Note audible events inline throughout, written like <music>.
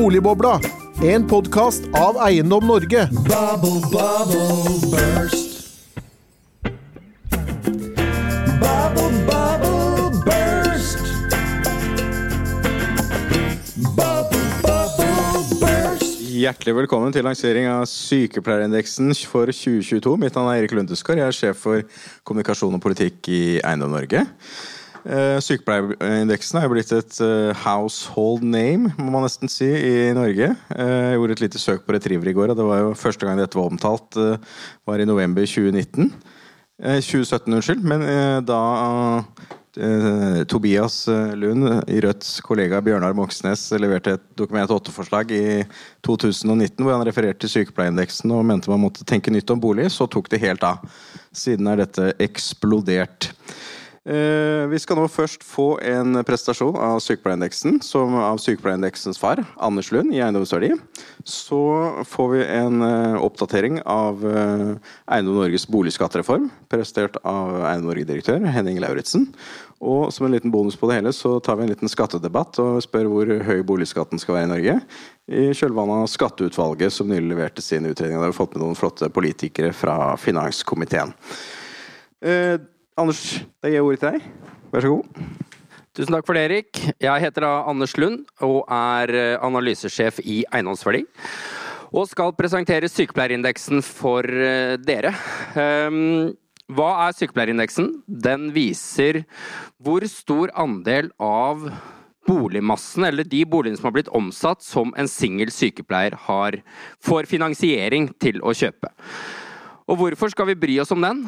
Boligbobla, en podkast av Eiendom Norge. Bubble, bubble, burst. Bubble, bubble, burst. Bubble, bubble, burst. Hjertelig velkommen til lansering av Sykepleierindeksen for 2022. Mitt navn er Erik Lundeskår. Jeg er sjef for kommunikasjon og politikk i Eiendom Norge. Eh, Sykepleierindeksen er blitt et eh, household name, må man nesten si, i Norge. Eh, Jeg gjorde et lite søk på Retriever i går, og det var jo første gang dette var omtalt, var i november 2019. Eh, 2017, unnskyld. Men da Tobias Lund, i Rødts kollega Bjørnar Moxnes, leverte et Dokument 8-forslag i 2019 hvor han refererte til sykepleierindeksen og mente man måtte tenke nytt om bolig, så tok det helt av. Siden er dette eksplodert. Eh, Vi skal nå først få en prestasjon av sykepleierindeksen som av sykepleierindeksens far, Anders Lund, i Eiendomsverdi. Så får vi en eh, oppdatering av eh, Eiendom Norges boligskattereform, prestert av Eiendom Norge-direktør Henning Lauritzen. Og som en liten bonus på det hele, så tar vi en liten skattedebatt og spør hvor høy boligskatten skal være i Norge. I kjølvannet av Skatteutvalget som nylig leverte sin utredning. Da har fått med noen flotte politikere fra finanskomiteen. Anders, da gir jeg ordet til deg. Vær så god. Tusen takk for det, Erik. Jeg heter da Anders Lund og er eh, analysesjef i Eiendomsverdi. Og skal presentere sykepleierindeksen for eh, dere. Ehm, Hva er sykepleierindeksen? Den viser hvor stor andel av boligmassen, eller de boligene som har blitt omsatt, som en singel sykepleier har, får finansiering til å kjøpe. Og hvorfor skal vi bry oss om den?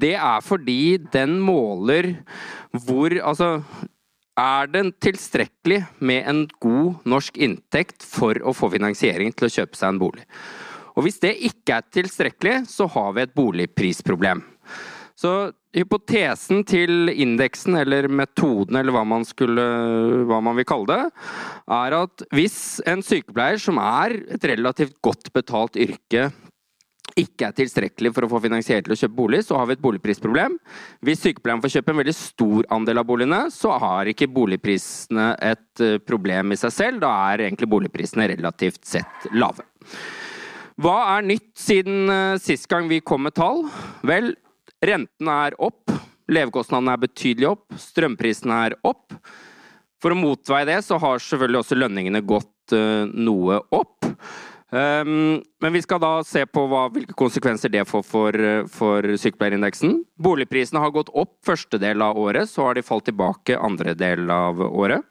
Det er fordi den måler hvor Altså, er det tilstrekkelig med en god norsk inntekt for å få finansiering til å kjøpe seg en bolig? Og hvis det ikke er tilstrekkelig, så har vi et boligprisproblem. Så hypotesen til indeksen, eller metoden, eller hva man, skulle, hva man vil kalle det, er at hvis en sykepleier som er et relativt godt betalt yrke, ikke er tilstrekkelig for å få finansiert til å kjøpe bolig, så har vi et boligprisproblem. Hvis sykepleieren får kjøpe en veldig stor andel av boligene, så har ikke boligprisene et eh, problem i seg selv. Da er egentlig boligprisene relativt sett lave. Hva er nytt siden eh, sist gang vi kom med tall? Vel, rentene er opp. Levekostnadene er betydelig opp. Strømprisene er opp. For å motveie det, så har selvfølgelig også lønningene gått eh, noe opp. Um, men vi skal da se på hva, hvilke konsekvenser det får for, for sykepleierindeksen. Boligprisene har gått opp første del av året, så har de falt tilbake andre del av året.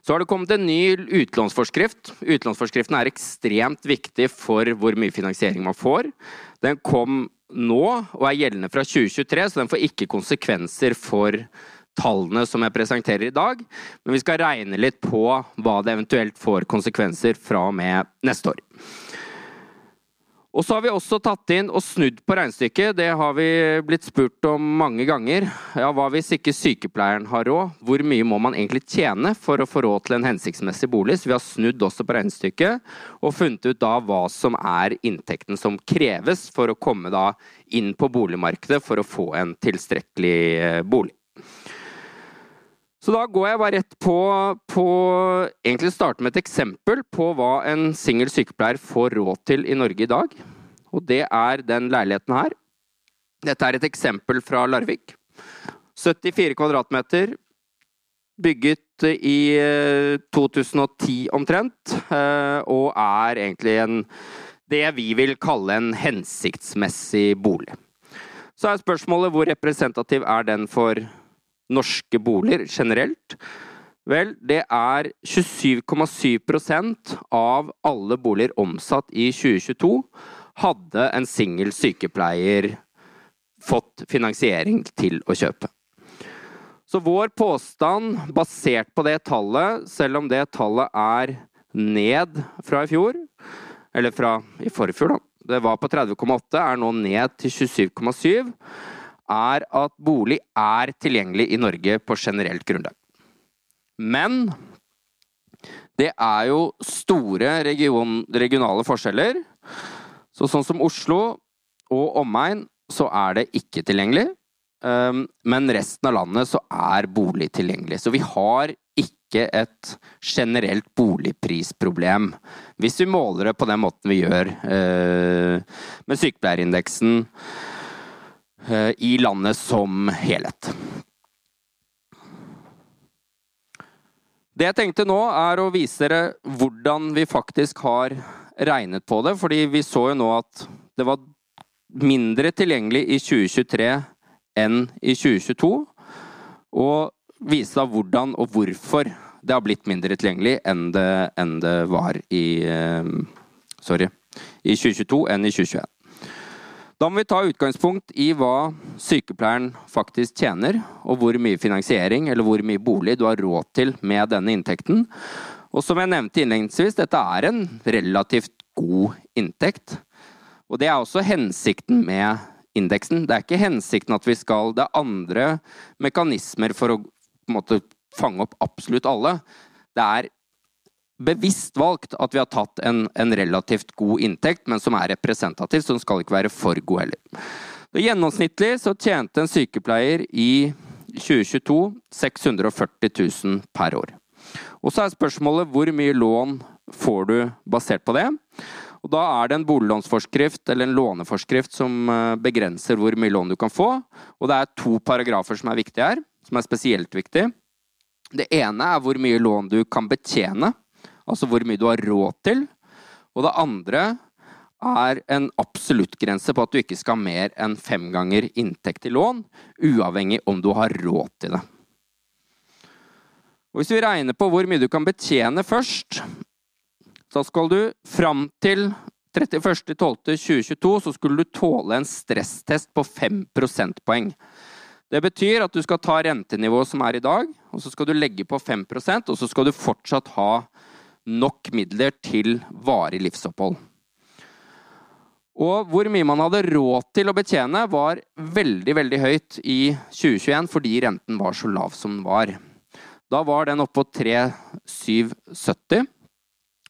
Så har det kommet en ny utlånsforskrift. Utlånsforskriften er ekstremt viktig for hvor mye finansiering man får. Den kom nå og er gjeldende fra 2023, så den får ikke konsekvenser for tallene som jeg presenterer i dag. Men vi skal regne litt på hva det eventuelt får konsekvenser fra og med neste år. Og så har vi også tatt inn og snudd på regnestykket. Det har vi blitt spurt om mange ganger. Ja, hva hvis ikke sykepleieren har råd? Hvor mye må man egentlig tjene for å få råd til en hensiktsmessig bolig? Så vi har snudd også på regnestykket og funnet ut da hva som er inntekten som kreves for å komme da inn på boligmarkedet for å få en tilstrekkelig eh, bolig. Så da går jeg bare rett på, på egentlig starte med et eksempel på hva en singel sykepleier får råd til i Norge i dag. Og det er den leiligheten her. Dette er et eksempel fra Larvik. 74 kvadratmeter. Bygget i 2010 omtrent. eh, Og er egentlig en det vi vil kalle en hensiktsmessig bolig. Så er spørsmålet hvor representativ er den for norske boliger generelt? Vel, det er 27,7% av alle boliger omsatt i 2022 hadde en singel sykepleier fått finansiering til å kjøpe. Så vår påstand, basert på det tallet, selv om det tallet er ned fra i fjor, eller fra i forfjor, da, det var på 30,8, er nå ned til 27,7 er at bolig er tilgjengelig i Norge på generelt grunnlag. Men det er jo store region, regionale forskjeller. Så sånn som Oslo og omegn, så er det ikke tilgjengelig. Um, men resten av landet så er bolig tilgjengelig. Så vi har ikke et generelt boligprisproblem. Hvis vi måler det på den måten vi gjør eh, med sykepleierindeksen i landet som helhet. Det jeg tenkte nå, er å vise dere hvordan vi faktisk har regnet på det. Fordi vi så jo nå at det var mindre tilgjengelig i 2023 enn i 2022. Og vise da hvordan og hvorfor det har blitt mindre tilgjengelig enn det, enn det var i eh, Sorry. I 2022 enn i 2021. Da må vi ta utgangspunkt i hva sykepleieren faktisk tjener, og hvor mye finansiering eller hvor mye bolig du har råd til med denne inntekten. Og som jeg nevnte innledningsvis, dette er en relativt god inntekt. Og det er også hensikten med indeksen. Det er ikke hensikten at vi skal Det er andre mekanismer for å måte, fange opp absolutt alle. Det er bevisst valgt at vi har tatt en, en, relativt god inntekt, men som er representativ, så den skal ikke være for god heller. Gjennomsnittlig så tjente en sykepleier i 2022 640 000 per år. Og så er spørsmålet hvor mye lån får du basert på det? Og Da er det en boliglånsforskrift eller en låneforskrift som eh, begrenser hvor mye lån du kan få. Og det er to paragrafer som er viktige her, som er spesielt viktige. Det ene er hvor mye lån du kan betjene altså hvor mye du har råd til. Og det andre er en absoluttgrense på at du ikke skal ha mer enn fem ganger inntekt i lån, uavhengig om du har råd til det. Og hvis vi regner på hvor mye du kan betjene først, så skal du fram til 31.12.2022 så skulle du tåle en stresstest på 5 prosentpoeng. Det betyr at du skal ta rentenivået som er i dag, og så skal du legge på 5% og så skal du fortsatt ha nok midler til varig livsopphold. Og hvor mye man hadde råd til å betjene, var veldig veldig høyt i 2021 fordi renten var så lav som den var. Da var den oppe på 3,770.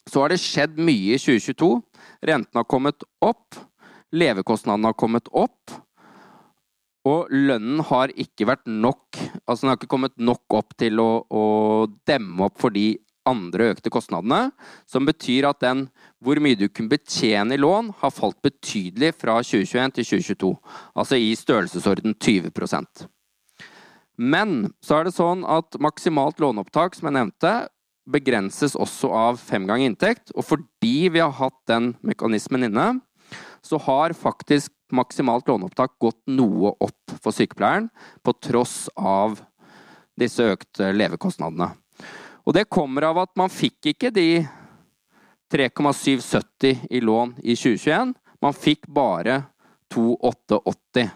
Så har det skjedd mye i 2022. Renten har kommet opp. Levekostnadene har kommet opp. Og lønnen har ikke vært nok Altså den har ikke kommet nok opp til å, å demme opp for de andre økte kostnadene, som betyr at den hvor mye du kunne betjene i lån, har falt betydelig fra 2021 til 2022. Altså i størrelsesorden 20% Men så er det sånn at maksimalt låneopptak, som jeg nevnte, begrenses også av fem ganger inntekt. Og fordi vi har hatt den mekanismen inne, så har faktisk maksimalt låneopptak gått noe opp for sykepleieren, på tross av disse økte levekostnadene. Og det kommer av at man fikk ikke de 3,770 i lån i 2021. Man fikk bare 2880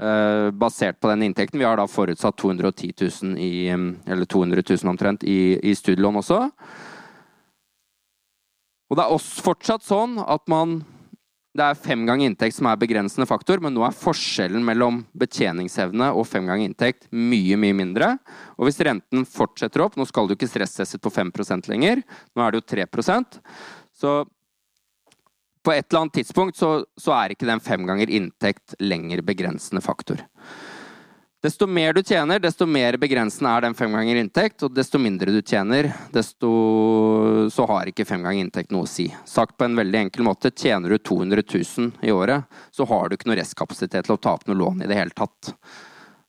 eh, basert på den inntekten. Vi har da forutsatt 210 000 i, eller 200 000 omtrent i, i studielån også. Og det er også fortsatt sånn at man det er fem ganger inntekt som er begrensende faktor, men nå er forskjellen mellom betjeningsevne og fem ganger inntekt mye, mye mindre. Og hvis renten fortsetter opp, nå skal du ikke stresstestet på 5% lenger, nå er det jo 3 så på et eller annet tidspunkt så, så er ikke den fem ganger inntekt lenger begrensende faktor. Desto mer du tjener, desto mer begrensende er den fem ganger inntekt. Og desto mindre du tjener, desto så har ikke fem ganger inntekt noe å si. Sagt på en veldig enkel måte, tjener du 200 000 i året, så har du ikke noe restkapasitet til å ta opp noe lån i det hele tatt.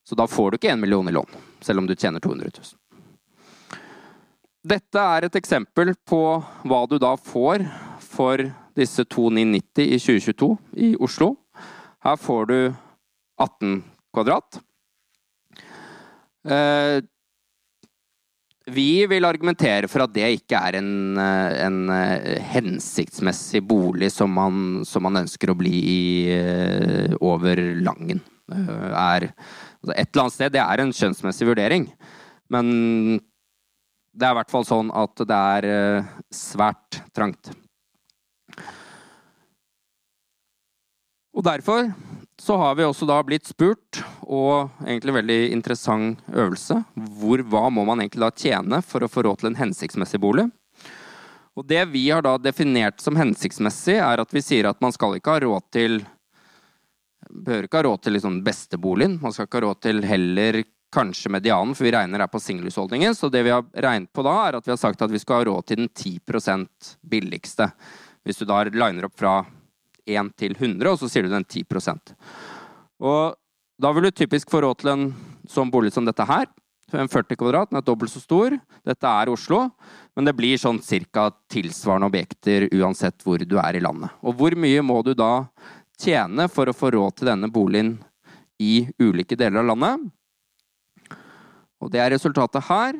Så da får du ikke én million i lån, selv om du tjener 200 000. Dette er et eksempel på hva du da får for disse 2990 i 2022 i Oslo. Her får du 18 kvadrat. Eh, vi vil argumentere for at det ikke er en, eh, en eh, hensiktsmessig bolig som man, som man, ønsker å bli i over Langen. Er, altså et eller annet sted, det er en skjønnsmessig vurdering, men det er i hvert fall sånn at det er svært trangt. Og derfor så har vi også da blitt spurt, og egentlig veldig interessant øvelse, hvor, hva må man egentlig da tjene for å få råd til en hensiktsmessig bolig? Og det vi har da definert som hensiktsmessig, er at vi sier at man skal ikke ha råd til Bør ikke ha råd til liksom besteboligen. Man skal ikke ha råd til heller kanskje medianen, for vi regner her på singelhusholdningen. Så det vi har regnet på da, er at vi har sagt at vi skal ha råd til den 10% billigste. Hvis du da liner opp fra 1 til 100, og så sier du den 10% Og da vil du typisk få råd til en sånn bolig som dette her. En 40 kvadrat, den er dobbelt så stor. Dette er Oslo, men det blir sånn cirka tilsvarende objekter uansett hvor du er i landet. Og hvor mye må du da tjene for å få råd til denne boligen i ulike deler av landet? Og det er resultatet her.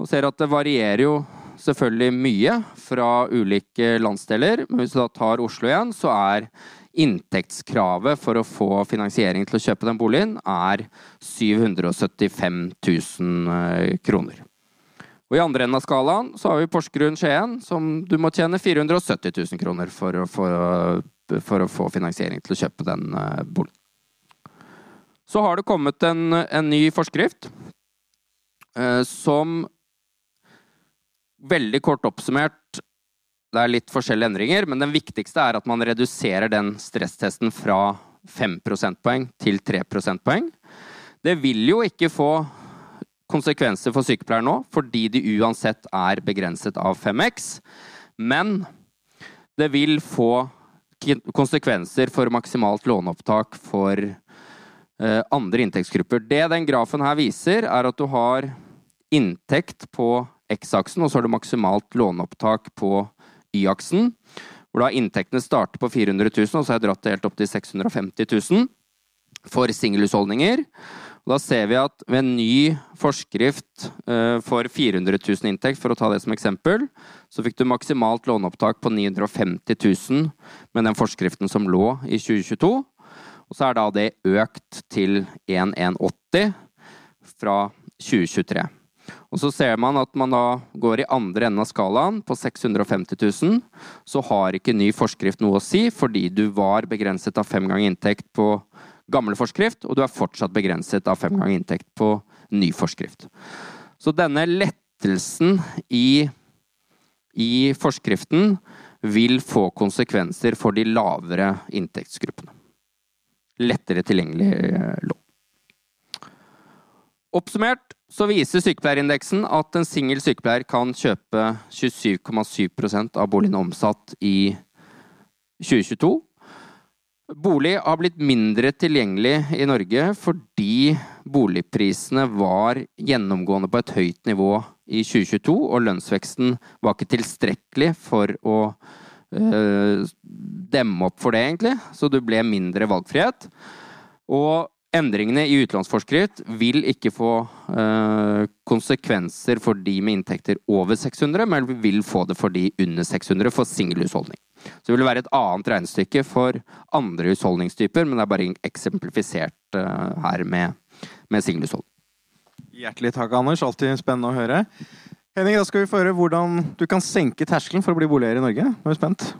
Og ser at det varierer jo selvfølgelig mye fra ulike landsdeler. Men hvis du da tar Oslo igjen, så er inntektskravet for å få finansiering til å kjøpe den boligen er 775 000 eh, kroner. Og I andre enden av skalaen så har vi Porsgrunn-Skien, som du må tjene 470 000 kroner for å, for, for å få finansiering til å kjøpe den eh, boligen. Så har det kommet en, en ny forskrift Eh, som veldig kort oppsummert Det er litt forskjellige endringer, men den viktigste er at man reduserer den stresstesten fra 5 prosentpoeng til 3 prosentpoeng. Det vil jo ikke få konsekvenser for sykepleiere nå, fordi de uansett er begrenset av 5X. Men det vil få konsekvenser for maksimalt låneopptak for Eh, andre inntektsgrupper. Det den grafen her viser, er at du har inntekt på X-aksen, og så har du maksimalt låneopptak på Y-aksen. Hvor da inntektene starter på 400 000, og så har jeg dratt det helt opp til 650 000 for singelhusholdninger. Da ser vi at ved en ny forskrift uh, for 400 000 inntekt, for å ta det som eksempel, så fikk du maksimalt låneopptak på 950 000 med den forskriften som lå i 2022. Og så er da det økt til 1180 fra 2023. Og så ser man at man da går i andre enden av skalaen, på 650 000. Så har ikke ny forskrift noe å si, fordi du var begrenset av fem ganger inntekt på gammel forskrift, og du er fortsatt begrenset av fem ganger inntekt på ny forskrift. Så denne lettelsen i, i forskriften vil få konsekvenser for de lavere inntektsgruppene lettere tilgjengelig eh, lån. Oppsummert så viser sykepleierindeksen at en singel sykepleier kan kjøpe 27,7% av boligene omsatt i 2022. Bolig har blitt mindre tilgjengelig i Norge fordi boligprisene var gjennomgående på et høyt nivå i 2022, og lønnsveksten var ikke tilstrekkelig for å øh, demme opp for det, egentlig. Så det ble mindre valgfrihet. Og endringene i utlånsforskrift vil ikke få uh, konsekvenser for de med inntekter over 600, men vi vil få det for de under 600 for singelhusholdning. Så det vil være et annet regnestykke for andre husholdningstyper, men det er bare eksemplifisert uh, her med, med singelhusholdning. Hjertelig takk, Anders. Alltid spennende å høre. Henning, da skal vi få høre hvordan du kan senke terskelen for å bli boligeier i Norge. Nå er vi spent.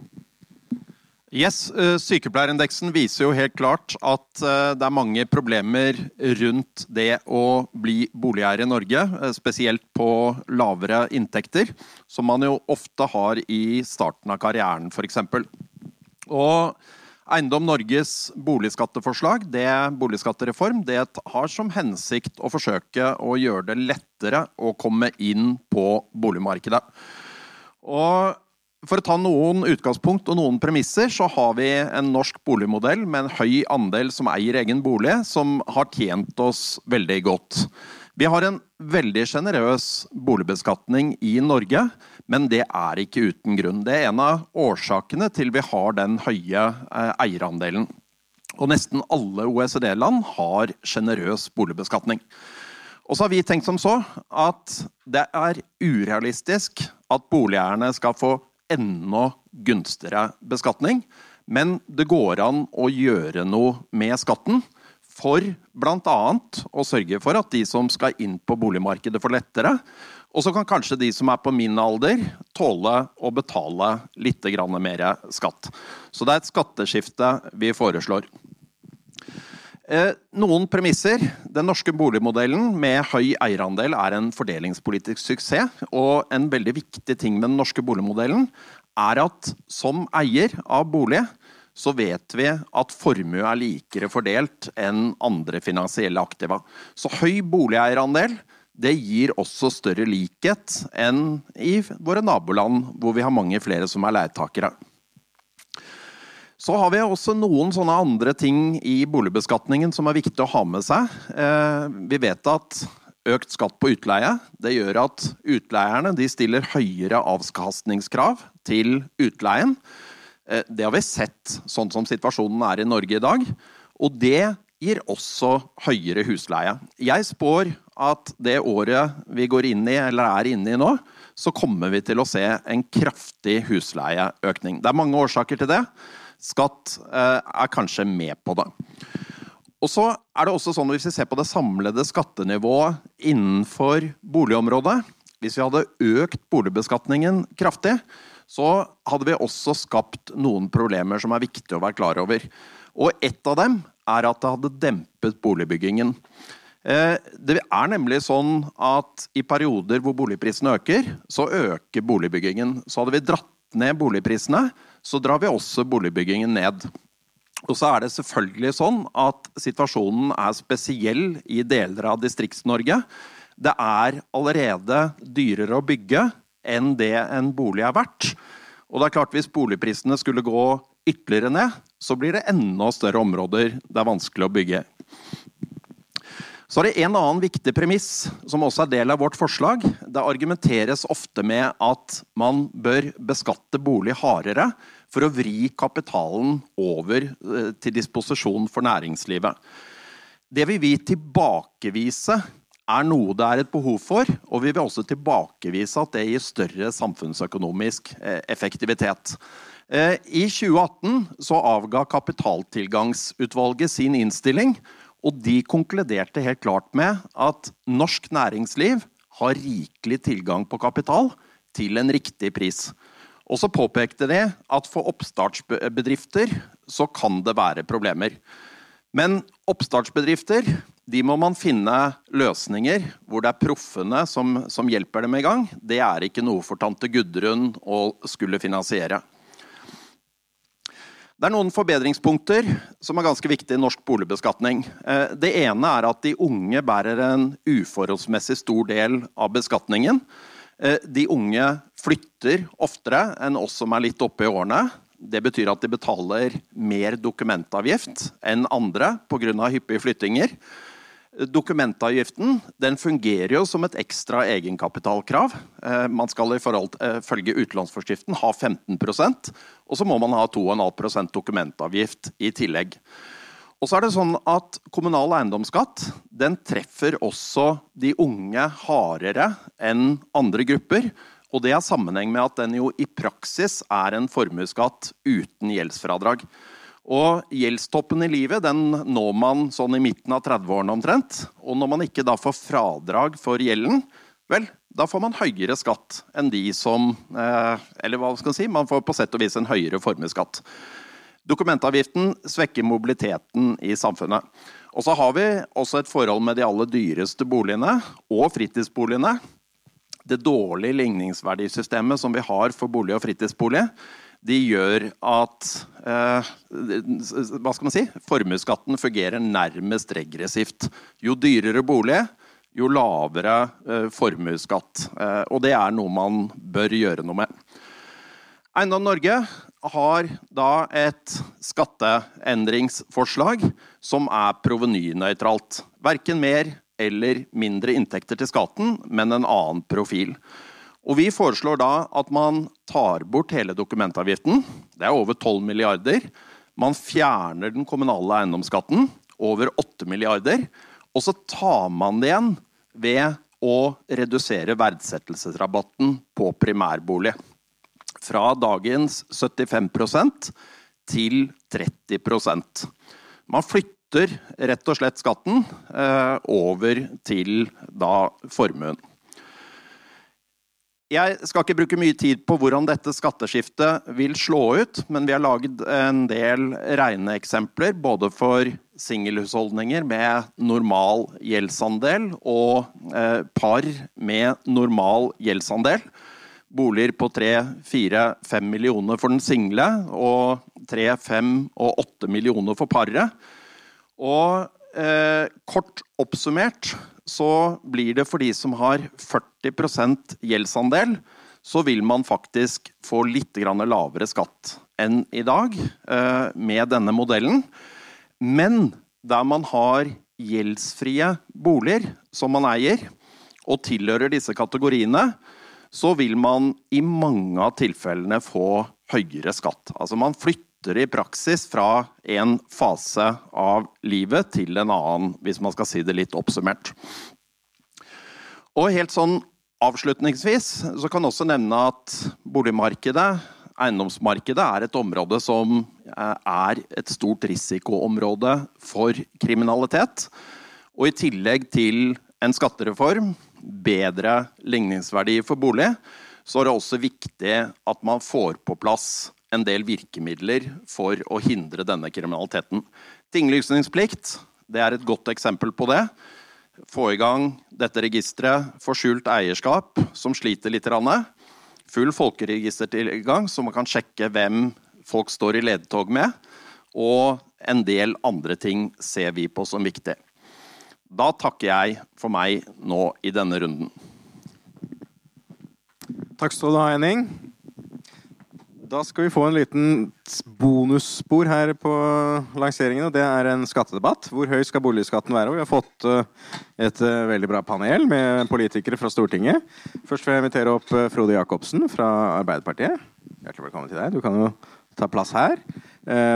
Yes, eh, Sykepleierindeksen viser jo helt klart at eh, det er mange problemer rundt det å bli boligeier i Norge. Eh, spesielt på lavere inntekter, som man jo ofte har i starten av karrieren, f.eks. Og Eiendom Norges boligskatteforslag, det boligskattereform, det har som hensikt å forsøke å gjøre det lettere å komme inn på boligmarkedet. Og for å ta noen utgangspunkt og noen premisser, så har vi en norsk boligmodell med en høy andel som eier egen bolig, som har tjent oss veldig godt. Vi har en veldig sjenerøs boligbeskatning i Norge, men det er ikke uten grunn. Det er en av årsakene til vi har den høye eh, eierandelen. Og nesten alle OECD-land har sjenerøs boligbeskatning. Og så har vi tenkt som så at det er urealistisk at boligeierne skal få enda gunstigere beskatning. Men det går an å gjøre noe med skatten for bl.a. å sørge for at de som skal inn på boligmarkedet, får lettere. Og så kan kanskje de som er på min alder, tåle å betale litt mer skatt. Så det er et skatteskifte vi foreslår. Eh, noen premisser. Den norske boligmodellen med høy eierandel er en fordelingspolitisk suksess. Og en veldig viktig ting med den norske boligmodellen er at som eier av bolig, så vet vi at formue er likere fordelt enn andre finansielle aktiva. Så høy boligeierandel det gir også større likhet enn i våre naboland, hvor vi har mange flere som er leietakere. Så har vi også noen sånne andre ting i boligbeskatningen som er viktig å ha med seg. Eh, vi vet at økt skatt på utleie det gjør at utleierne stiller høyere avkastningskrav til utleien. Eh, det har vi sett sånn som situasjonen er i Norge i dag. Og det gir også høyere husleie. Jeg spår at det året vi går inn i, eller er inne i nå, så kommer vi til å se en kraftig husleieøkning. Det er mange årsaker til det. Skatt eh, er kanskje med på det. Og så er det også sånn Hvis vi ser på det samlede skattenivået innenfor boligområdet Hvis vi hadde økt boligbeskatningen kraftig, så hadde vi også skapt noen problemer som er viktig å være klar over. Og ett av dem er at det hadde dempet boligbyggingen. Eh, det er nemlig sånn at i perioder hvor boligprisene øker, så øker boligbyggingen. Så hadde vi dratt ned boligprisene, så drar vi også boligbyggingen ned. Og så er det selvfølgelig sånn at situasjonen er spesiell i deler av Distrikts-Norge. Det er allerede dyrere å bygge enn det en bolig er verdt. Og det er klart Hvis boligprisene skulle gå ytterligere ned, så blir det enda større områder det er vanskelig å bygge. Så er det en annen viktig premiss, som også er del av vårt forslag. Det argumenteres ofte med at man bør beskatte bolig hardere for å vri kapitalen over eh, til disposisjon for næringslivet. Det vil vi tilbakevise er noe det er et behov for, og vi vil også tilbakevise at det gir større samfunnsøkonomisk eh, effektivitet. Eh, I 2018 så avga Kapitaltilgangsutvalget sin innstilling, og de konkluderte helt klart med at norsk næringsliv har rikelig tilgang på kapital til en riktig pris. Og så påpekte de at for oppstartsbedrifter så kan det være problemer. Men oppstartsbedrifter de må man finne løsninger hvor det er proffene som, som hjelper dem i gang. Det er ikke noe for tante Gudrun å skulle finansiere. Det er noen forbedringspunkter som er ganske viktige i norsk boligbeskatning. Eh, det ene er at de unge bærer en uforholdsmessig stor del av beskatningen. Eh, de unge flytter oftere enn oss som er litt oppe i årene. Det betyr at de betaler mer dokumentavgift enn andre pga. hyppige flyttinger. Dokumentavgiften den fungerer jo som et ekstra egenkapitalkrav. Eh, man skal ifølge utlånsforskriften ha 15% og så må man ha 2,5% dokumentavgift i tillegg. Og så er det sånn at Kommunal eiendomsskatt den treffer også de unge hardere enn andre grupper. Og det har sammenheng med at den jo i praksis er en formuesskatt uten gjeldsfradrag. Og gjeldstoppen i livet den når man sånn i midten av 30-årene omtrent. Og når man ikke da får fradrag for gjelden, vel, da får man høyere skatt enn de som eh, Eller hva skal man si, man får på sett og vis en høyere formuesskatt. Dokumentavgiften svekker mobiliteten i samfunnet. Og så har vi også et forhold med de aller dyreste boligene og fritidsboligene. Det dårlige ligningsverdisystemet som vi har for bolig og fritidsbolig, de gjør at eh, hva skal man si, formuesskatten fungerer nærmest regressivt. Jo dyrere bolig, jo lavere eh, formuesskatt. Eh, og det er noe man bør gjøre noe med. Eiendom Norge har da et skatteendringsforslag som er provenynøytralt. Verken mer eller mindre inntekter til skatten, men en annen profil. Og Vi foreslår da at man tar bort hele dokumentavgiften. Det er over 12 milliarder. Man fjerner den kommunale eiendomsskatten, over 8 milliarder. Og så tar man det igjen ved å redusere verdsettelsesrabatten på primærbolig. Fra dagens 75% til 30% Man flytter rett og slett skatten eh, over til da formuen. Jeg skal ikke bruke mye tid på hvordan dette skatteskiftet vil slå ut, men vi har laget en del regneeksempler både for singelhusholdninger med normal gjeldsandel og eh, par med normal gjeldsandel. Boliger på 3-4-5 millioner for den single og tre, fem og 8 millioner for paret. Og eh, kort oppsummert så blir det for de som har 40% gjeldsandel, så vil man faktisk få litt lavere skatt enn i dag eh, med denne modellen. Men der man har gjeldsfrie boliger som man eier, og tilhører disse kategoriene, så vil man i mange av tilfellene få høyere skatt. Altså man flytter i praksis fra en fase av livet til en annen, hvis man skal si det litt oppsummert. Og helt sånn avslutningsvis så kan jeg også nevne at boligmarkedet, eiendomsmarkedet, er et område som eh, er et stort risikoområde for kriminalitet. Og i tillegg til en skattereform, bedre ligningsverdi for bolig, så er det også viktig at man får på plass en del virkemidler for å hindre denne kriminaliteten. Tinglysningsplikt det er et godt eksempel på det. Få i gang dette registeret for skjult eierskap, som sliter litt. Full folkeregistertilgang, så man kan sjekke hvem folk står i ledetog med. Og en del andre ting ser vi på som viktig. Da takker jeg for meg nå i denne runden. Takk skal du ha, Henning. Da skal vi få en liten bonusspor her på lanseringen. og Det er en skattedebatt. Hvor høy skal boligskatten være? Og vi har fått eh, et eh, veldig bra panel med politikere fra Stortinget. Først vil jeg invitere opp eh, Frode Jacobsen fra Arbeiderpartiet. Hjertelig velkommen til deg. Du kan jo ta plass her.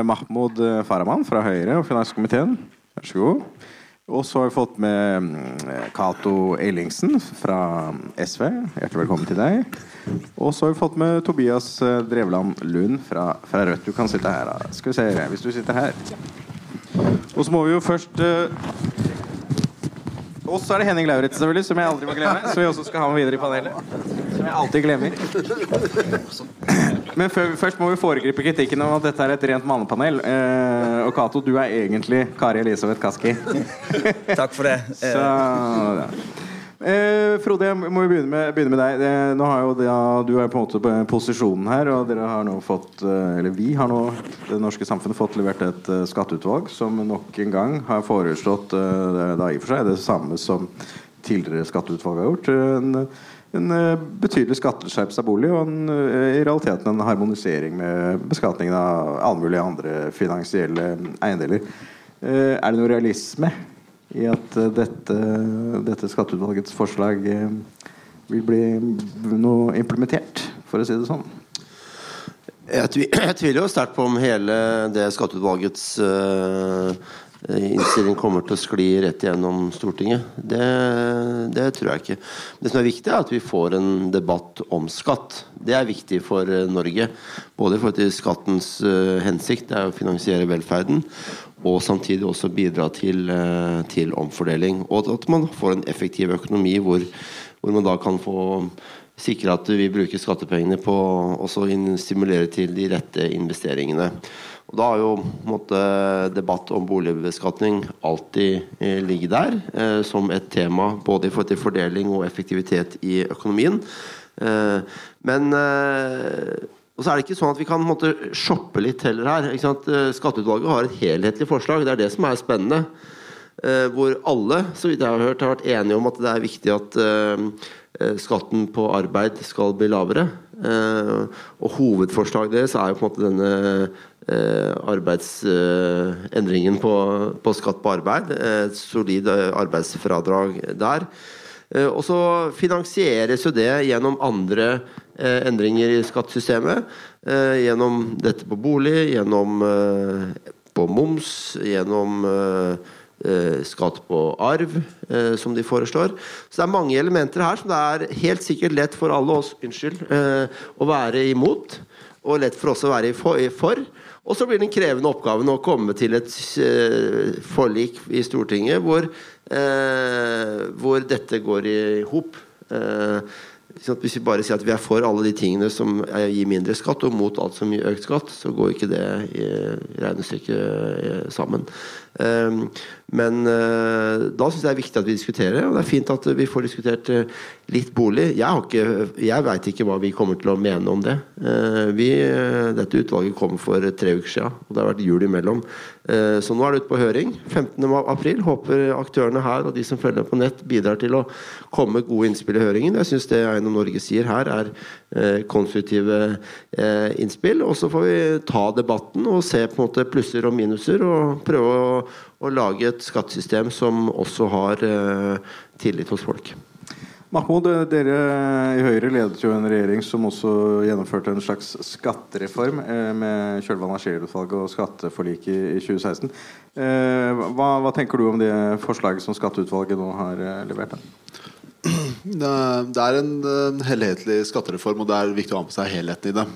Mahmoud Farahman fra Høyre og finanskomiteen. Vær så god. Og så har vi fått med mm, Cato Ellingsen fra SV. Hjertelig velkommen til deg. Og så har vi fått med Tobias eh, Drevland Lund fra, fra Rødt. Du kan sitte her. Da. Skal vi se, hvis du sitter her. Og så må vi jo først uh, og så er det Henning Lauritz, selvfølgelig, som jeg aldri må glemme. Som vi også skal ha med videre i panelet. Som jeg alltid glemmer. Men før, først må vi foregripe kritikken om at dette er et rent mannepanel. Eh, og Cato, du er egentlig Kari Elisabeth Kaski. Takk for det. <laughs> Så, ja. Eh, Frode, jeg må jo begynne med, begynne med deg. Eh, nå har jo det, ja, du er på en måte på posisjonen her, og dere har nå fått eh, Eller vi har nå, det norske samfunnet, fått levert et uh, skatteutvalg som nok en gang har foreslått uh, det, da i for seg det samme som tidligere skatteutvalg har gjort. En, en betydelig skatteskjerpelse av bolig og en, i realiteten en harmonisering med beskatningen av alle mulige andre finansielle eiendeler. er det noe realisme i at eh, dette, dette skatteutvalgets forslag eh, vil bli noe implementert, for å si det sånn? Jeg, <clears throat> tviler jo sterkt på om hele det skatteutvalgets uh, innstilling kommer til å skli rett gjennom Stortinget. Det, det, tror jeg ikke. Det som er viktig, er at vi får en debatt om skatt. Det er viktig for Norge. Både i forhold til skattens uh, hensikt, det er å finansiere velferden, og samtidig også bidra til, uh, til omfordeling. Og at man får en effektiv økonomi hvor, hvor man da kan få sikre at vi bruker skattepengene på å stimulere til de rette investeringene. Og Da har jo måtte, debatt om boligbeskatning alltid eh, ligget der eh, som et tema, både i forhold til fordeling og effektivitet i økonomien. Eh, men eh, og så er det ikke sånn at vi kan måtte, shoppe litt heller her. Eh, Skatteutvalget har et helhetlig forslag. Det er det som er spennende. Eh, hvor alle så vidt jeg har hørt, har vært enige om at det er viktig at skatten på arbeid skal bli lavere. Og hovedforslaget deres er jo på en måte denne Eh, arbeidsendringen eh, på, på, skatt på arbeid. Et solid eh, arbeidsfradrag der. Og så finansieres jo det gjennom andre endringer i skattesystemet. Gjennom dette på bolig, gjennom på moms, gjennom skatt på arv, som de foreslår. Så det er mange elementer her som det er helt sikkert lett for alle oss unnskyld, å være imot. Og lett for oss å være for. Og så blir den krevende oppgaven å komme til et forlik i Stortinget hvor, hvor dette går i hop. Hvis vi bare sier at vi er for alle de tingene som gir mindre skatt, og mot alt som gir økt skatt, så går ikke det i regnestykket sammen. Eh, Men eh, da syns jeg det er viktig at vi diskuterer, og det er fint at vi får diskutert eh, litt bolig. Jeg, har ikke, jeg veit ikke hva vi kommer til å mene om det. Eh, Vi, dette utvalget kom for tre uker siden, og det har vært jul imellom. Så nå er det ute på høring 15. april. Håper aktørene her og de som følger på nett, bidrar til å komme med gode innspill i høringen. Jeg syns det Eiendom Norge sier her, er konstruktive innspill. Og så får vi ta debatten og se på en måte plusser og minuser, og prøve å, å lage et skattesystem som også har eh, tillit hos folk. Mahmoud, dere i Høyre ledet jo en regjering som også gjennomførte en slags skattereform eh, med kjølvann av Scheel-utvalget og skatteforliket i, i 2016. Eh, hva, hva tenker du om det forslaget som skatteutvalget nå har levert? Da? Det er en helhetlig skattereform, og det er viktig å ha med seg helheten i det.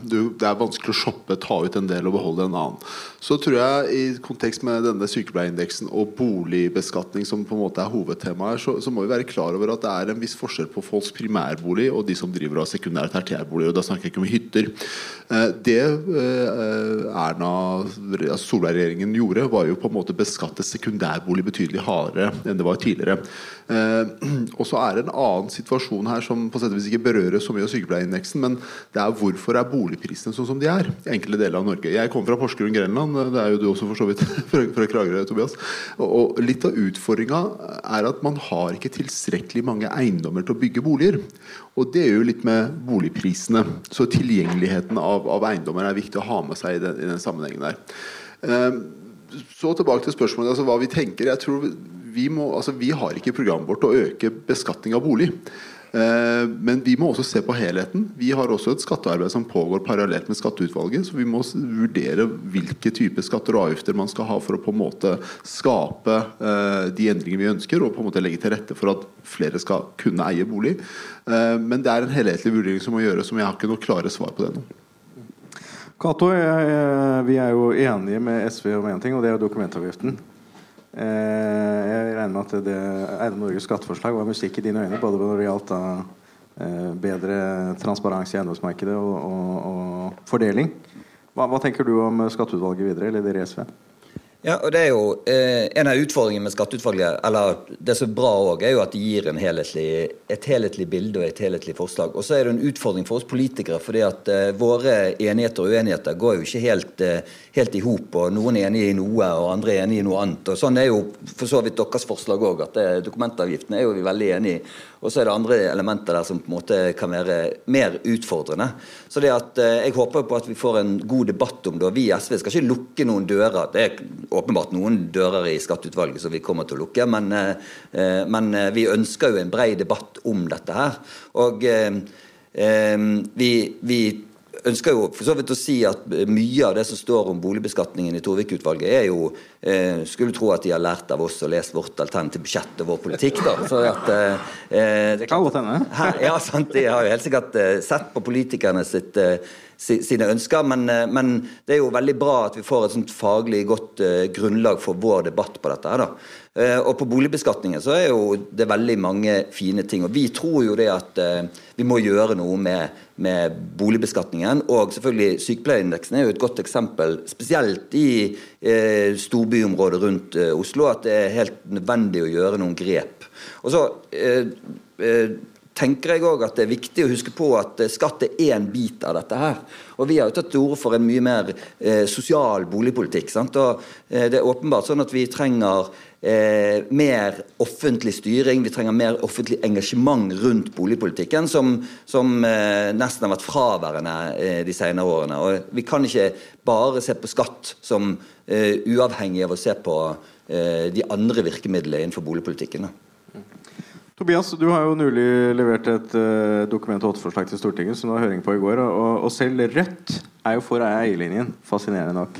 Det er vanskelig å shoppe, ta ut en del og beholde en annen. Så tror jeg i kontekst med denne sykepleierindeksen og boligbeskatning, som på en måte er hovedtemaet så, så må vi være klar over at det er en viss forskjell på folks primærbolig og de som driver av sekundær- og tertiærbolig. Og da snakker jeg ikke om hytter. Eh, Det eh, Erna Solberg-regjeringen gjorde, var jo på en måte beskatte sekundærbolig betydelig hardere enn det var tidligere. Eh, <clears throat> Og så er det en annen situasjon her som på sett og vis ikke berører så mye av sykepleierindeksen, men det er hvorfor er boligprisene sånn som de er i enkelte deler av Norge. Jeg kommer fra Porsgrunn, Grenland. Det er jo du også for så vidt <laughs> fra, Kragerø, Tobias. Og, litt av utfordringa er at man har ikke tilstrekkelig mange eiendommer til å bygge boliger. Og det gjør jo litt med boligprisene. Så tilgjengeligheten av, av eiendommer er viktig å ha med seg i den, i den sammenhengen der. Eh, så tilbake til spørsmålet altså hva vi tenker. Jeg tror vi, må, altså vi har ikke i programmet vårt å øke beskatning av bolig. Eh, Men vi må også se på helheten. Vi har også et skattearbeid som pågår parallelt med Skatteutvalget. Så vi må vurdere hvilke typer skatter og avgifter man skal ha for å på en måte skape eh, de endringene vi ønsker, og på en måte legge til rette for at flere skal kunne eie bolig. Eh, Men det er en helhetlig vurdering som må gjøres, som jeg har ikke noe klare svar på det nå. Cato, vi er jo enige med SV om én ting, og det er dokumentavgiften. Eh, jeg regner med at det Eide Norges skatteforslag var musikk i dine øyne, både når det gjaldt eh, bedre transparens i eiendomsmarkedet og, og, og fordeling. Hva, hva tenker du om skatteutvalget videre, eller dere i SV? Ja, og det er jo eh, En av utfordringene med skatteutvalget, eller det som er bra òg, er jo at det gir helhetlig, et helhetlig bilde og et helhetlig forslag. Og så er det en utfordring for oss politikere, fordi at eh, våre enigheter og uenigheter går jo ikke helt, eh, helt i hop. og Noen er enige i noe, og andre er enige i noe annet. og Sånn er jo for så vidt deres forslag òg. at eh, Dokumentavgiften er jo vi veldig enige i. Og så er det andre elementer der som på en måte kan være mer utfordrende. Så det at eh, jeg håper på at vi får en god debatt om det. og Vi i SV skal ikke lukke noen dører. Det er åpenbart noen dører i skatteutvalget som vi kommer til å lukke, men, eh, eh, men eh, vi ønsker jo en bred debatt om dette her. Og vi, vi ønsker jo for så vidt å si at mye av det som står om boligbeskatningen i Torvik-utvalget, er jo eh, Skulle tro at de har lært av oss og lest vårt alternative budsjett og vår politikk, da. Så at, eh, det Kan godt hende. ja, sant, De har jo helt sikkert sett på politikerne sitt, eh, sine ønsker, men, eh, men det er jo veldig bra at vi får et sånt faglig godt eh, grunnlag for vår debatt på dette. her da. Eh, og på boligbeskatningen så er jo det veldig mange fine ting. Og vi tror jo det at vi må gjøre noe med, med boligbeskatningen. Og selvfølgelig sykepleierindeksen er jo et godt eksempel, spesielt i eh, storbyområdet rundt Oslo, at det er helt nødvendig å gjøre noen grep. Og så eh, tenker jeg også at det er viktig å huske på at eh, skatt er én bit av dette her. Og vi har jo tatt til orde for en mye mer eh, sosial boligpolitikk. Sant? Og eh, det er åpenbart sånn at vi trenger eh, mer offentlig styring, vi trenger mer offentlig engasjement rundt boligpolitikken, som, som eh, nesten har vært fraværende eh, de senere årene. Og vi kan ikke bare se på skatt som uavhengig av å se på de andre virkemidlene innenfor boligpolitikken. Da. Tobias, du har jo nylig levert et uh, Dokument 8-forslag til Stortinget som det var høring på i går. Og, og selv Rødt er jo for eierlinjen, fascinerende nok.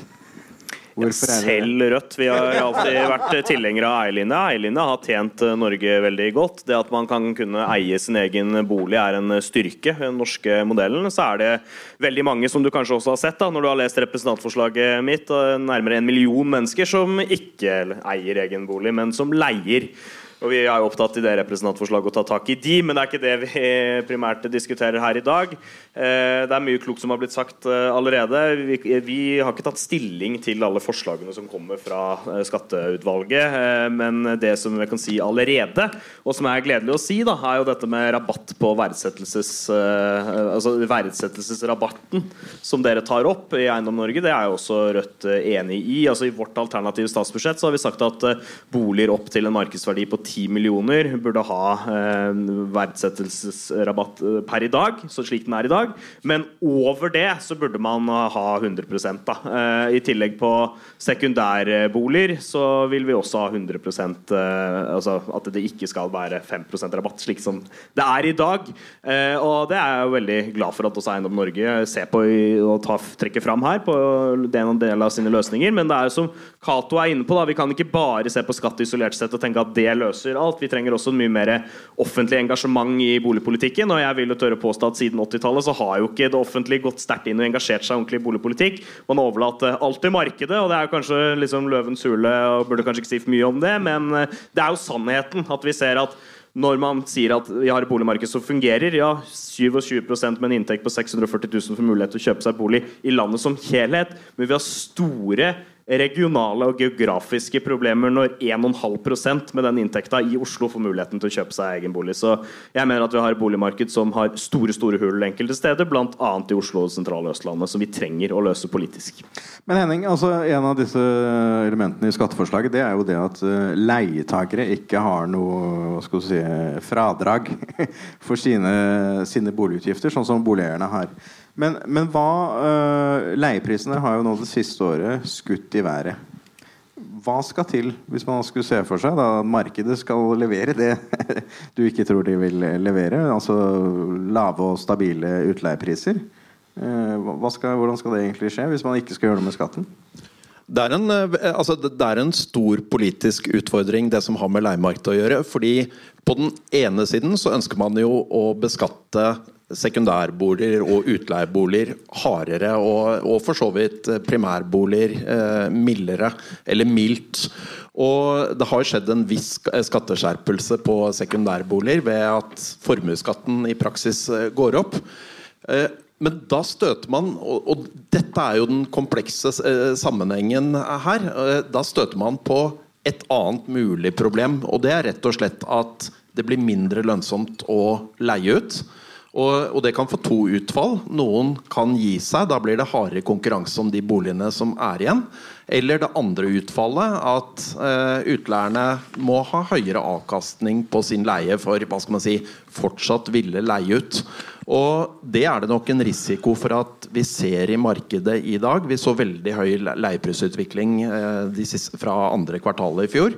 Det? Selv Rødt. Vi har alltid vært tilhengere av eierlinja. Eierlinja har tjent eh, Norge veldig godt. Det at man kan kunne eie sin egen bolig er en styrke. ved den norske modellen så er det veldig mange, som du kanskje også har sett da, når du har lest representantforslaget mitt, nærmere en million mennesker som ikke eier egen bolig, men som leier. Og Vi er jo opptatt i det representantforslaget å ta tak i de, men det er ikke det vi primært diskuterer her i dag. Eh, Det er mye klokt som har blitt sagt eh, allerede. Vi, vi har ikke tatt stilling til alle forslagene som kommer fra eh, skatteutvalget, men det som jeg kan si allerede, og som er gledelig å si, da, er jo dette med rabatt på verdsettelses, altså verdsettelsesrabatten som dere tar opp i Eiendom Norge. Det er jo også Rødt enig i. Altså I vårt alternative statsbudsjett så har vi sagt at boliger opp til en markedsverdi på 10 millioner burde ha verdsettelsesrabatt per i dag, så slik den er i dag. Men over det så burde man ha 100 da. Eh, I tillegg på sekundærboliger så vil vi også ha 100 eh, Altså at det ikke skal være 5 rabatt, slik som det er i dag. Eh, og det er jeg jo veldig glad for at også Eiendom Norge ser på og trekker fram her på en del av sine løsninger. Men det er jo som Cato er inne på, da, vi kan ikke bare se på skatt isolert sett og tenke at det løser alt. Vi trenger også mye mer offentlig engasjement i boligpolitikken. Og jeg vil jo tørre påstå at siden 80-tallet har jo ikke det offentlige gått sterkt inn og engasjert seg ordentlig i boligpolitikk. Man eh, alt til markedet, og det er jo kanskje liksom løvens hule, og burde kanskje ikke si for mye om det, men eh, det er jo sannheten at vi ser at når man sier at vi har et boligmarked som fungerer, ja, 27 med en inntekt på 640 000 får mulighet til å kjøpe seg bolig i landet som helhet, men vi har store regionale og geografiske problemer når 1,5% med den inntekta i Oslo får muligheten til å kjøpe seg egen bolig. Så jeg mener at vi har et boligmarked som har store store hull enkelte steder, bl.a. i Oslo og sentrale Østlandet, som vi trenger å løse politisk. Men Henning, altså en av disse elementene i skatteforslaget Det er jo det at eh, leietakere ikke har noe hva skal du si, fradrag <laughs> for sine, sine boligutgifter, sånn som boligeierne har. Men, men hva eh, Leieprisene har jo nå det siste året skutt i været. Hva skal til hvis man skulle se for seg at markedet skal levere det <laughs> du ikke tror de vil levere? Altså lave og stabile utleiepriser. Eh, skal, hvordan skal det egentlig skje hvis man ikke skal gjøre noe med skatten? Det er, en, eh, altså det er en stor politisk utfordring, det som har med leiemarkedet å gjøre. fordi på den ene siden så ønsker man jo å beskatte sekundærboliger og utleieboliger hardere, og, og for så vidt primærboliger eh, mildere, eller mildt. Og det har skjedd en viss skatteskjerpelse på sekundærboliger ved at formuesskatten i praksis eh, går opp. Eh, men da støter man, og, dette er jo den komplekse eh, sammenhengen her, eh, da støter man på et annet mulig problem. Og det er rett og slett at det blir mindre lønnsomt å leie ut. Og, og det kan få to utfall. Noen kan gi seg, da blir det hardere konkurranse om de boligene som er igjen. Eller det andre utfallet, at eh, utleierne må ha høyere avkastning på sin leie for hva skal man si, fortsatt ville leie ut. Og det er det nok en risiko for at vi ser i markedet i dag. Vi så veldig høy le- leieprisutvikling eh, fra andre kvartalet i fjor.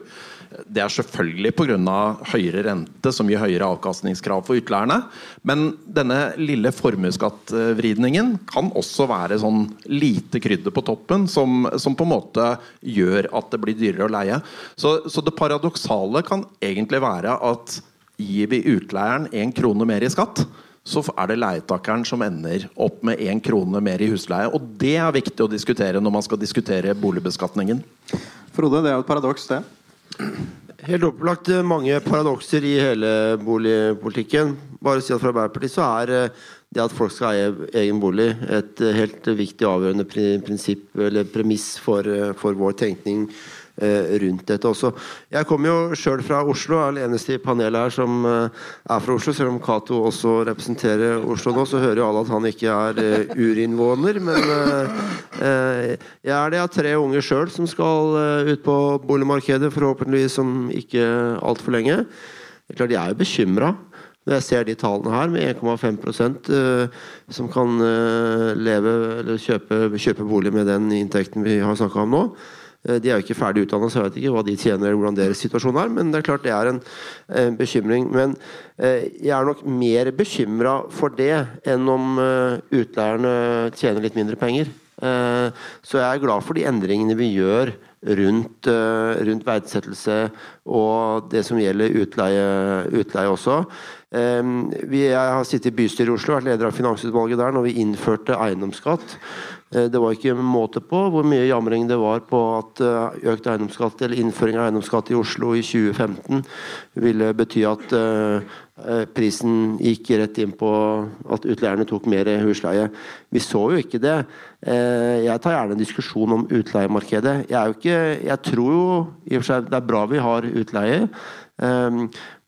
Det er selvfølgelig pga. høyere rente, som gir høyere avkastningskrav for utleierne. Men denne lille formuesskattvridningen kan også være sånn lite krydder på toppen, som, som på en måte gjør at det blir dyrere å leie. Så, så det paradoksale kan egentlig være at gir vi utleieren én krone mer i skatt, så er det leietakeren som ender opp med én krone mer i husleie. Og det er viktig å diskutere når man skal diskutere boligbeskatningen. Frode, det er jo et paradoks, det. Helt opplagt eh, mange paradokser i hele boligpolitikken. Bare å si at Fra Arbeiderpartiet så er eh, det at folk skal eie egen bolig et eh, helt viktig avgjørende prinsipp eller premiss for, for vår tenkning rundt dette også. Jeg kommer jo sjøl fra Oslo, er den eneste i panelet her som eh, er fra Oslo. Selv om Cato også representerer Oslo nå, så hører jo alle at han ikke er eh, urinnvåner. Men eh, eh, jeg er det. Jeg har tre unger sjøl som skal eh, ut på boligmarkedet, forhåpentligvis om ikke altfor lenge. Klart, Jeg er jo bekymra når jeg ser de tallene her, med 1,5 eh, som kan eh, leve eller kjøpe, kjøpe bolig med den inntekten vi har snakka om nå. Eh, De er jo ikke ferdig utdanna, så jeg vet ikke hva de tjener eller hvordan deres situasjon er. Men det er klart det er en en bekymring. Men eh, jeg er nok mer bekymra for det enn om eh, utleierne tjener litt mindre penger. Eh, Så jeg er glad for de endringene vi gjør rundt, eh, rundt verdsettelse og det som gjelder utleie, utleie også. Eh, vi, jeg har sittet i bystyret i Oslo, vært leder av finansutvalget der når vi innførte eiendomsskatt. Eh, Det var ikke måte på hvor mye jamring det var på at eh, økt eiendomsskatt eller innføring av eiendomsskatt i Oslo i 2015 ville bety at eh, prisen gikk rett inn på at utleierne tok mer husleie. Vi så jo ikke det. Jeg tar gjerne en diskusjon om utleiemarkedet. Jeg, ikke, jeg tror jo i og for seg det er bra vi har utleie.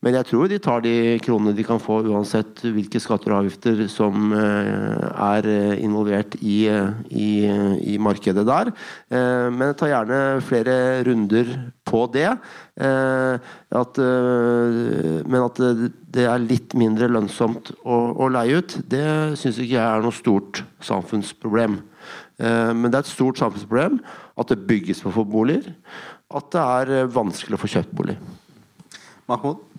Men jeg tror de tar de kronene de kan få, uansett hvilke skatter og avgifter som eh, er eh, involvert i, eh, i, i markedet der. Men jeg tar gjerne flere runder på det. At, men at det, er litt mindre lønnsomt å, å leie ut, det syns ikke jeg er noe stort samfunnsproblem. Men det er et stort samfunnsproblem at det bygges for få boliger. At det er vanskelig å få kjøpt bolig. Mahmoud?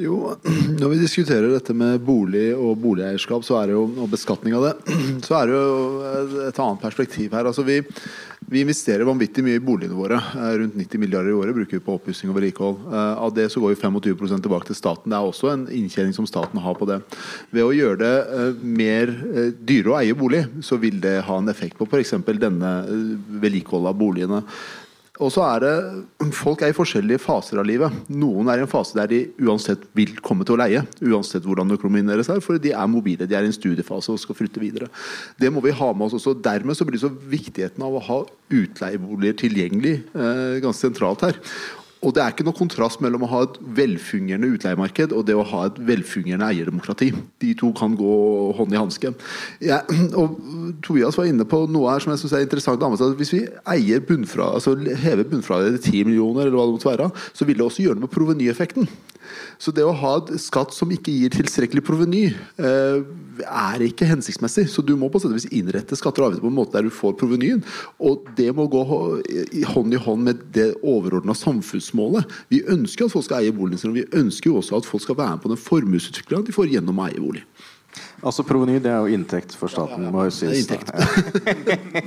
Jo, når vi diskuterer dette med bolig og boligeierskap er jo, og beskatning av det, <clears throat> så er det jo et, et annet perspektiv her. Altså vi, vi investerer vanvittig mye i boligene våre. Eh, Rundt 90 milliarder i året bruker vi på oppussing og vedlikehold. Eh, Av det så går jo 25% tilbake til staten. Det er også en inntjening som staten har på det. Ved å gjøre det eh, mer dyre å eie bolig, så vil det ha en effekt på f.eks. denne eh, vedlikeholdet av boligene. Og så er det, Folk er i forskjellige faser av livet. Noen er i en fase der de uansett vil komme til å leie. Uansett hvordan økonomien deres er, for de er mobile. De er i en studiefase og skal flytte videre. Det må vi ha med oss også. Dermed så blir så viktigheten av å ha utleieboliger tilgjengelig eh, ganske sentralt her. Og det er ikke noe kontrast mellom å ha et velfungerende utleiemarked og det å ha et velfungerende eierdemokrati. De to kan gå hånd i hanske. Ja, og Tobias var inne på noe her som jeg synes er interessant. at Hvis vi eier bunnfra, altså hever bunnfradraget til 10 millioner, eller hva det måtte være, så vil det også gjøre noe med provenyeffekten. Så det å ha et skatt som ikke gir tilstrekkelig proveny, eh, er ikke hensiktsmessig. Så du må på sett og vis innrette skatter og avgifter på en måte der du får provenyen. Og det må gå hånd i hånd med det overordna samfunnsmålet. Vi ønsker at folk skal eie boligen sin, og vi ønsker jo også at folk skal være med på den formuesutviklinga de får gjennom å eie bolig. Altså Proveny det er jo inntekt for staten. må jo sies. det er Ja.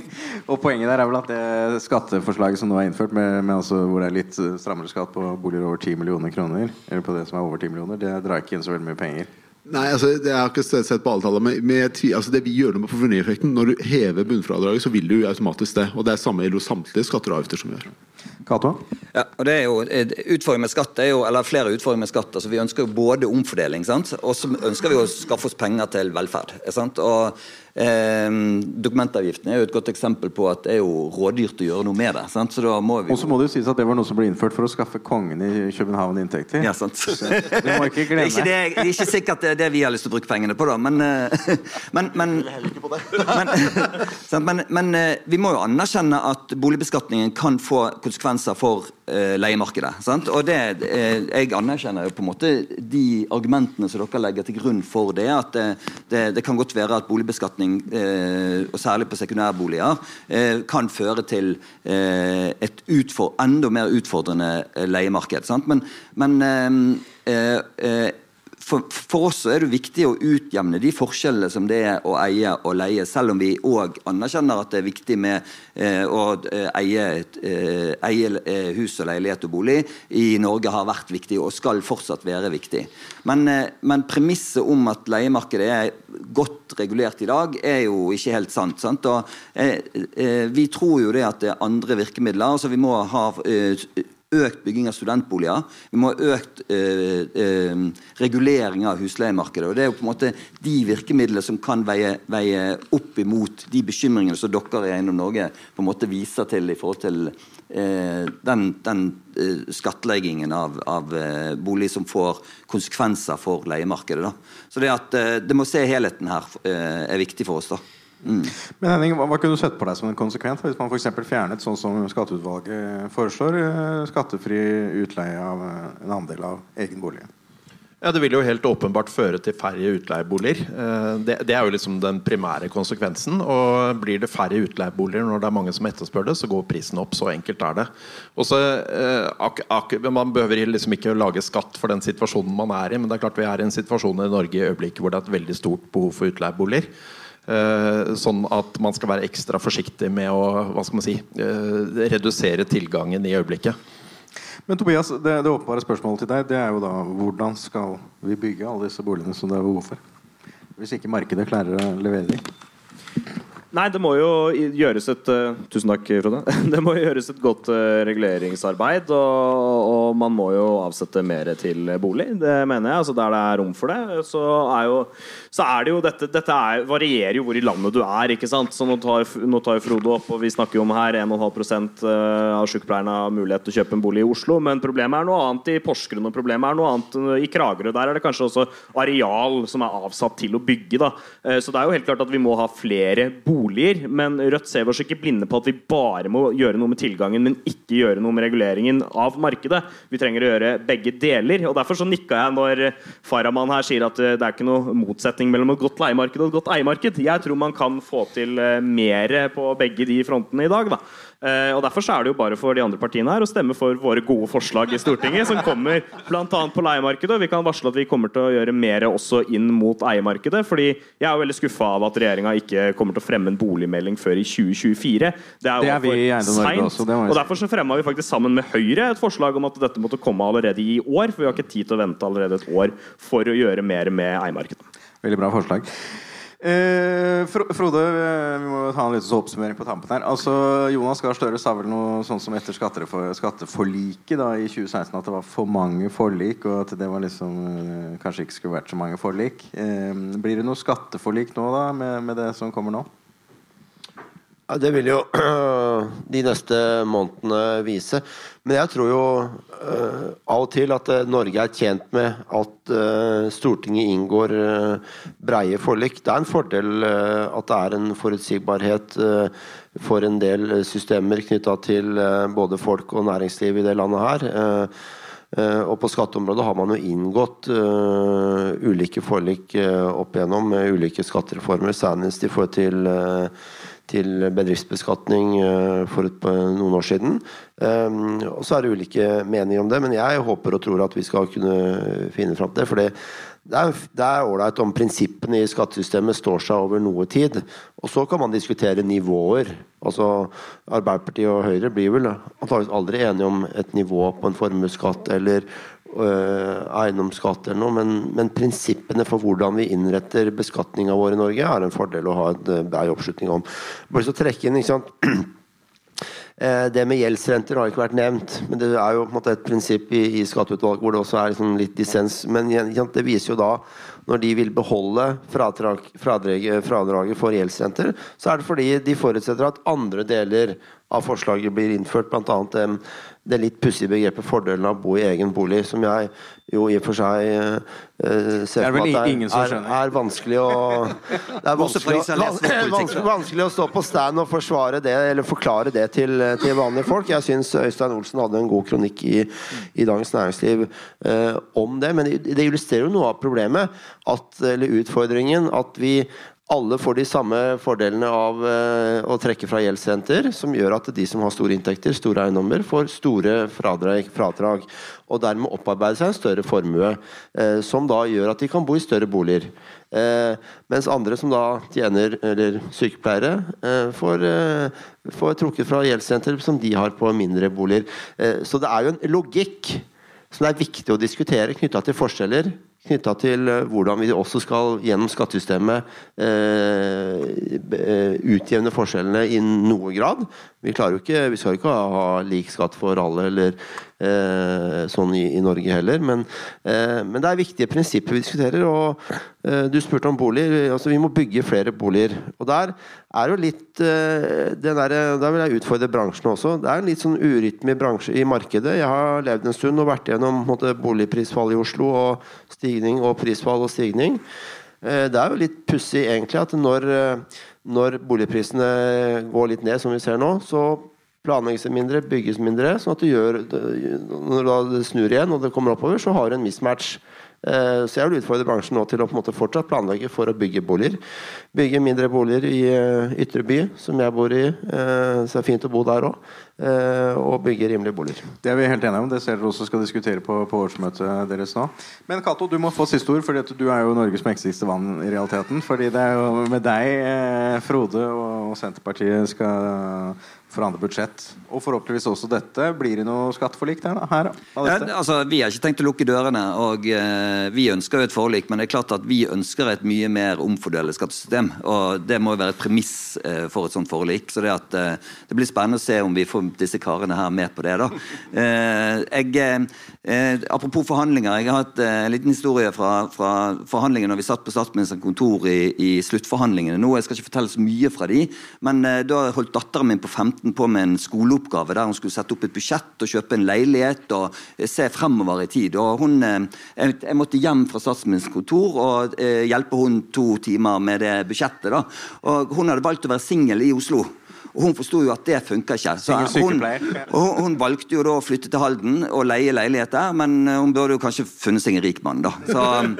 <laughs> og Poenget der er vel at det skatteforslaget som nå er innført, med, med altså hvor det er litt eh, strammere skatt på boliger over 10 millioner kroner, eller på det som er over 10 millioner, det drar ikke inn så veldig mye penger. Nei, altså, det Jeg har ikke sett sett på alle tallene, men, altså, det vi gjør noe med provenyeffekten Når du hever bunnfradraget, så vil du automatisk det. Og det er samme gjelder samtlige skatter og avgifter som gjør. Cato? Ja, og det er jo, med skatt er jo, eller flere med skatt. altså Vi ønsker jo både omfordeling, sant? og så ønsker vi å skaffe oss penger til velferd. Sant? Og eh, Dokumentavgiften er jo et godt eksempel på at det er jo rådyrt å gjøre noe med det. Sant? Så da må vi Og så må det jo sies at det var noe som ble innført for å skaffe kongen i København inntekter. Ja, sant. Det må ikke <laughs> Det er ikke, det, det er ikke sikkert det er det vi har lyst til å bruke pengene på, da. Men, eh, men, men, <laughs> men, <laughs> men, men eh, vi må jo anerkjenne at boligbeskatningen kan få konsekvenser for leiemarkedet. Sant? Og det, eh, jeg anerkjenner jo på en måte de argumentene som dere legger til grunn for det. At det, det, det kan godt være at boligbeskatning, eh, og særlig på sekundærboliger, eh, kan føre til eh, et utfor, enda mer utfordrende eh, leiemarked. Sant? Men, men eh, eh, eh, for, for oss er det viktig å utjevne de forskjellene som det er å eie og leie, selv om vi òg anerkjenner at det er viktig med eh, å eh, eie, eh, eie eh, hus og leilighet og bolig i Norge har vært viktig og skal fortsatt være viktig. Men, eh, men premisset om at leiemarkedet er godt regulert i dag, er jo ikke helt sant. sant? Og, eh, vi tror jo det at det er andre virkemidler. altså Vi må ha økt bygging av studentboliger. Vi må ha økt eh, eh, regulering av husleiemarkedet. og Det er jo på en måte de virkemidlene som kan veie, veie opp imot de bekymringene som dere i Eiendom Norge på en måte viser til i forhold til eh, den, den skattleggingen av, av bolig som får konsekvenser for leiemarkedet. Da. Så det at det må se helheten her er viktig for oss. da. Mm. Men Henning, hva, hva kunne du sett på deg som en konsekvent hvis man for eksempel fjernet, sånn som skatteutvalget foreslår, eh, skattefri utleie av eh, en andel av egen bolig? Ja, Det vil jo helt åpenbart føre til færre utleieboliger. Eh, Det, det er jo liksom den primære konsekvensen. Og blir det færre utleieboliger når det er mange som etterspør det, så går prisen opp. Så enkelt er det. Også, ak, ak, Man behøver liksom ikke lage skatt for den situasjonen man er i, men det er klart vi er i en situasjon i Norge i øyeblikket hvor det er et veldig stort behov for utleieboliger. Eh, sånn at man skal være ekstra forsiktig med å hva skal man si, eh, redusere tilgangen i øyeblikket. Men Tobias, det, det åpenbare spørsmålet til deg Det er jo da hvordan skal vi bygge alle disse boligene som det er behov for? Hvis ikke markedet klarer å levere dem. Nei, det må jo gjøres et eh, Tusen takk, Frode. <laughs> Det må gjøres et godt eh, reguleringsarbeid, og, og man må jo avsette mer til bolig. Det mener jeg. altså Der det er rom for det, så er jo, så er det jo dette Dette er, varierer jo hvor i landet du er, ikke sant. Så nå tar, nå tar Frode opp, og vi snakker jo om her 1,5 av sykepleierne har mulighet til å kjøpe en bolig i Oslo, men problemet er noe annet i Porsgrunn, og problemet er noe annet i Kragerø. Der er det kanskje også areal som er avsatt til å bygge, da. Eh, Så det er jo helt klart at vi må ha flere boliger, men Rødt ser oss ikke blinde på at vi bare må gjøre noe med tilgangen, men ikke gjøre noe med reguleringen av markedet. Vi trenger å gjøre begge deler. og Derfor så nikka jeg når Farahman her sier at eh, det er ikke noe motsetning mellom et godt leiemarked og et godt eiemarked. Jeg tror man kan få til eh, mer på begge de frontene i dag. da. Eh, og Derfor så er det jo bare for de andre partiene her å stemme for våre gode forslag i Stortinget, som kommer bl.a. på leiemarkedet. Og vi kan varsle at vi kommer til å gjøre mer også inn mot eiemarkedet. fordi jeg er jo veldig skuffa av at regjeringa ikke kommer til å fremme en boligmelding før i 2024. Det er, Det er vi i Eiendom Norge også, Og derfor så fremma vi faktisk sammen med Høyre et forslag om at dette måtte komme allerede i år. For vi har ikke tid til å vente allerede et år for å gjøre mer med eiemarkedet. Veldig bra forslag. Eh, Frode, eh, vi må ta en liten oppsummering på tampen her. Altså, Jonas Gahr Støre sa vel noe sånn som etter skatteforliket da, i 2016 at det var for mange forlik, og at det var liksom eh, kanskje ikke skulle vært så mange forlik. Eh, blir det noe skatteforlik nå da, med, med det som kommer nå? Det vil jo <clears throat> de neste månedene vise. Men jeg tror jo eh, av og til at eh, Norge er tjent med at eh, Stortinget inngår uh, breie forlik. Det er en fordel at det er en forutsigbarhet for en del systemer knytta til både folk og næringsliv i det landet her. Eh, og på skatteområdet har man jo inngått uh, ulike forlik uh, opp igjennom ulike skattereformer, senest i forhold til, til bedriftsbeskatning eh, for noen år siden. Eh, og så er det ulike meninger om det, men jeg håper og tror at vi skal kunne finne fram til det. for det er ålreit om prinsippene i skattesystemet står seg over noe tid. Og så kan man diskutere nivåer. Altså Arbeiderpartiet og Høyre blir vel antakeligvis aldri enige om et nivå på en formuesskatt eller eiendomsskatt eller noe, men, men prinsippene for hvordan vi innretter beskatninga vår i Norge, er en fordel å ha en øh, brei oppslutning om. Bare så trekke inn, ikke sant <clears throat> Eh, Det med gjeldsrenter har ikke vært nevnt, men det er jo på en måte et prinsipp i, i skatteutvalget hvor det også er liksom litt dissens. Men det viser jo da, når de vil beholde fradrag, fradraget, fradraget for gjeldsrenter, så er det fordi de forutsetter at andre deler av forslaget blir innført, bl.a. Det, litt pussige begrepet 'fordelen av å bo i egen bolig', som jeg jo i og for seg uh, ser er meg at det er, er, er vanskelig å Det er vanskelig, vanskelig, <laughs> vanskelig å stå på stand og forsvare det, eller forklare det til, til vanlige folk. Jeg syns Øystein Olsen hadde en god kronikk i, i Dagens Næringsliv uh, om det. Men det illustrerer jo noe av problemet, at, eller utfordringen, at vi alle får de samme fordelene av eh, å trekke fra gjeldsrenter, som gjør at de som har store inntekter, store eiendommer, får store fradrag, og dermed opparbeide seg en større formue, eh, som da gjør at de kan bo i større boliger. Eh, mens andre som da tjener, eller sykepleiere, får, får trukket fra gjeldsrenter som de har på mindre boliger. Så det er jo en logikk som det er viktig å diskutere knytta til forskjeller. Knytta til eh, hvordan vi også skal gjennom skattesystemet eh, eh, utjevne forskjellene i noe grad. Vi, ikke, vi skal jo ikke ha, lik skatt for alle eller eh, sånn i, i Norge heller. Men, eh, men det er viktige prinsipper vi diskuterer. Og eh, du spurte om boliger. Altså, vi må bygge flere boliger. Og der er jo litt eh, der, Der vil jeg utfordre bransjen også. Det er en litt sånn urytme i bransje i markedet. Jeg har levd en stund og vært gjennom måte, boligprisfall i Oslo og stigning og prisfall og stigning. Eh, Det er jo litt pussig egentlig at når, eh, når boligprisene går litt ned, som vi ser nå, så planlegges det mindre, bygges mindre. sånn at du gjør, Når det snur igjen og det kommer oppover, så har du en mismatch. Eh, Så jeg vil utfordre bransjen nå til å på en måte fortsatt planlegge for å bygge boliger. Bygge mindre boliger i eh, ytre by, som jeg bor i. eh, Så det er fint å bo der òg. Eh, og bygge rimelige boliger. Det er vi helt enige om. Det ser dere også skal diskutere på, på årsmøtet deres nå. Men Cato, du må få siste ord, fordi du er jo Norges mektigste vann i realiteten. Fordi det er jo med deg eh, Frode og Senterpartiet skal forandre budsjett. Og forhåpentligvis også dette. Blir det noe skatteforlik der, da, her? av Ja, altså, vi har ikke tenkt å lukke dørene, og eh, vi ønsker jo et forlik. Men det er klart at vi ønsker et mye mer omfordelende skattesystem. Og det må jo være et premiss eh, for et sånt forlik. Så det, at, eh, det blir spennende å se om vi får disse karene her med på det. da. Eh, jeg, eh, apropos forhandlinger. Jeg har hatt eh, en liten historie fra, fra forhandlingene når vi satt på statsministerens kontor i, i sluttforhandlingene. Nå, Jeg skal ikke fortelle så mye fra de, men da holdt datteren min på 15 på med en skoleoppgave der hun skulle sette opp et budsjett og kjøpe en leilighet og se fremover i tid. Og hun, jeg, jeg måtte hjem fra statsministerens kontor og hjelpe hun to timer med det budsjettet. da. Og Hun hadde valgt å være singel i Oslo. Og Hun forsto jo at det funka ikke. Så hun, og hun, hun valgte jo da å flytte til Halden og leie leilighet der, men eh, hun burde jo kanskje funnet seg en rik mann, da. Så um,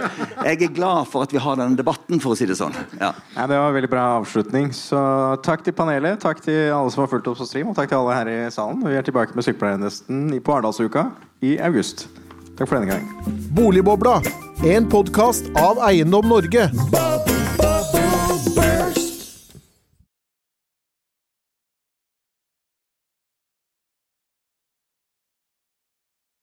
jeg er glad for at vi har denne debatten, for å si det sånn. Ja. Ja, det var en veldig bra avslutning. Så takk til panelet, takk til alle som har fulgt oss på stream, og takk til alle her i salen. Vi er tilbake med Sykepleiernesten i- på Arendalsuka i august. Takk for denne gang. Boligbobla, en podkast av Eiendom Norge.